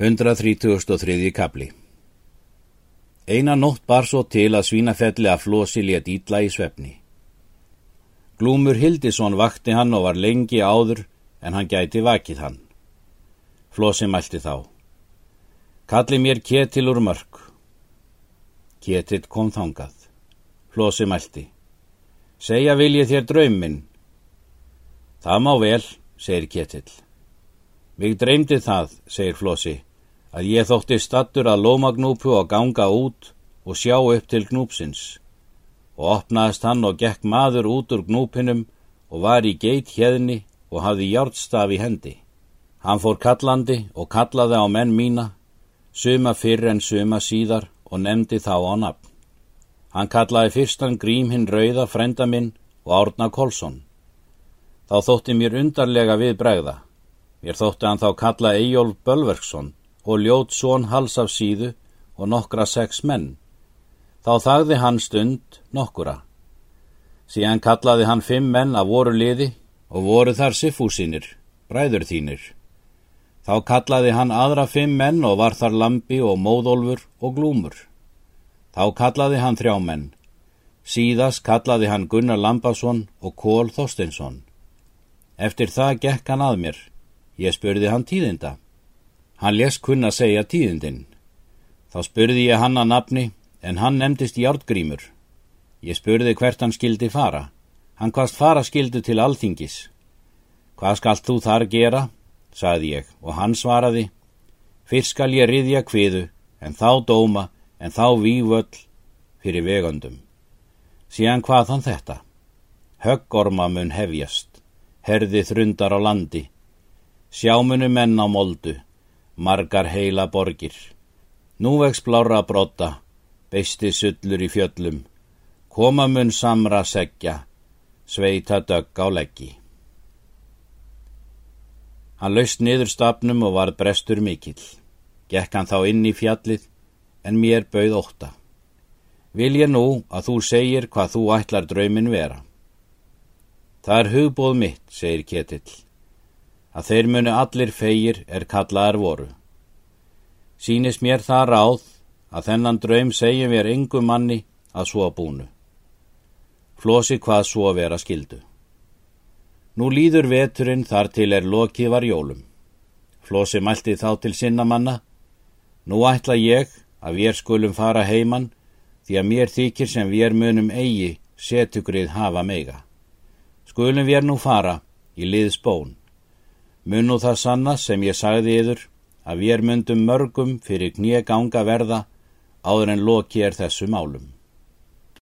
133. kapli Eina nótt bar svo til að svínafelli að flosi létt ítla í svefni. Glúmur Hildisson vakti hann og var lengi áður en hann gæti vakið hann. Flosi mælti þá. Kalli mér ketil úr mörg. Ketil kom þangað. Flosi mælti. Segja vil ég þér drauminn. Það má vel, segir ketil. Mig dreymdi það, segir Flosi að ég þótti stattur að lómagnúpu og ganga út og sjá upp til gnúpsins og opnaðist hann og gekk maður út úr gnúpinum og var í geit hérni og hafði hjártstaf í hendi. Hann fór kallandi og kallaði á menn mína, suma fyrr en suma síðar og nefndi þá á nafn. Hann kallaði fyrstan grím hinn rauða frenda minn og árna Kolsson. Þá þótti mér undarlega við bregða. Mér þótti hann þá kalla Eyjólf Bölverksson og ljót són hals af síðu og nokkra sex menn. Þá þagði hann stund nokkura. Síðan kallaði hann fimm menn af voru liði og voru þar siffúsinir, bræður þínir. Þá kallaði hann aðra fimm menn og var þar lampi og móðólfur og glúmur. Þá kallaði hann þrjá menn. Síðast kallaði hann Gunnar Lambasson og Kól Þorsteinsson. Eftir það gekk hann að mér. Ég spurði hann tíðinda. Hann les kunna segja tíðindinn. Þá spurði ég hann að nafni, en hann nefndist Járgrímur. Ég spurði hvert hann skildi fara. Hann hvaðst fara skildu til alþingis. Hvað skalt þú þar gera? saði ég, og hann svaraði. Fyrst skal ég riðja kviðu, en þá dóma, en þá vývöll fyrir vegandum. Síðan hvað hann þetta? Höggorma mun hefjast, herði þrundar á landi, sjámunu menn á moldu, margar heila borgir. Nú vex blára brotta, beisti sullur í fjöllum, koma mun samra segja, sveita dögg á leggi. Hann laust niður stafnum og var brestur mikill. Gekk hann þá inn í fjallið, en mér bauð ótta. Vil ég nú að þú segir hvað þú ætlar draumin vera? Það er hugbóð mitt, segir Ketill að þeir munu allir feigir er kallaðar voru. Sýnis mér það ráð að þennan draum segjum við engum manni að svo búnu. Flosi hvað svo vera skildu. Nú líður veturinn þar til er lokið var jólum. Flosi mælti þá til sinna manna. Nú ætla ég að við skulum fara heiman því að mér þykir sem við munum eigi setugrið hafa meiga. Skulum við nú fara í liðs bón. Mun nú það sanna sem ég sagði yður að við er myndum mörgum fyrir knið ganga verða áður en loki er þessu málum.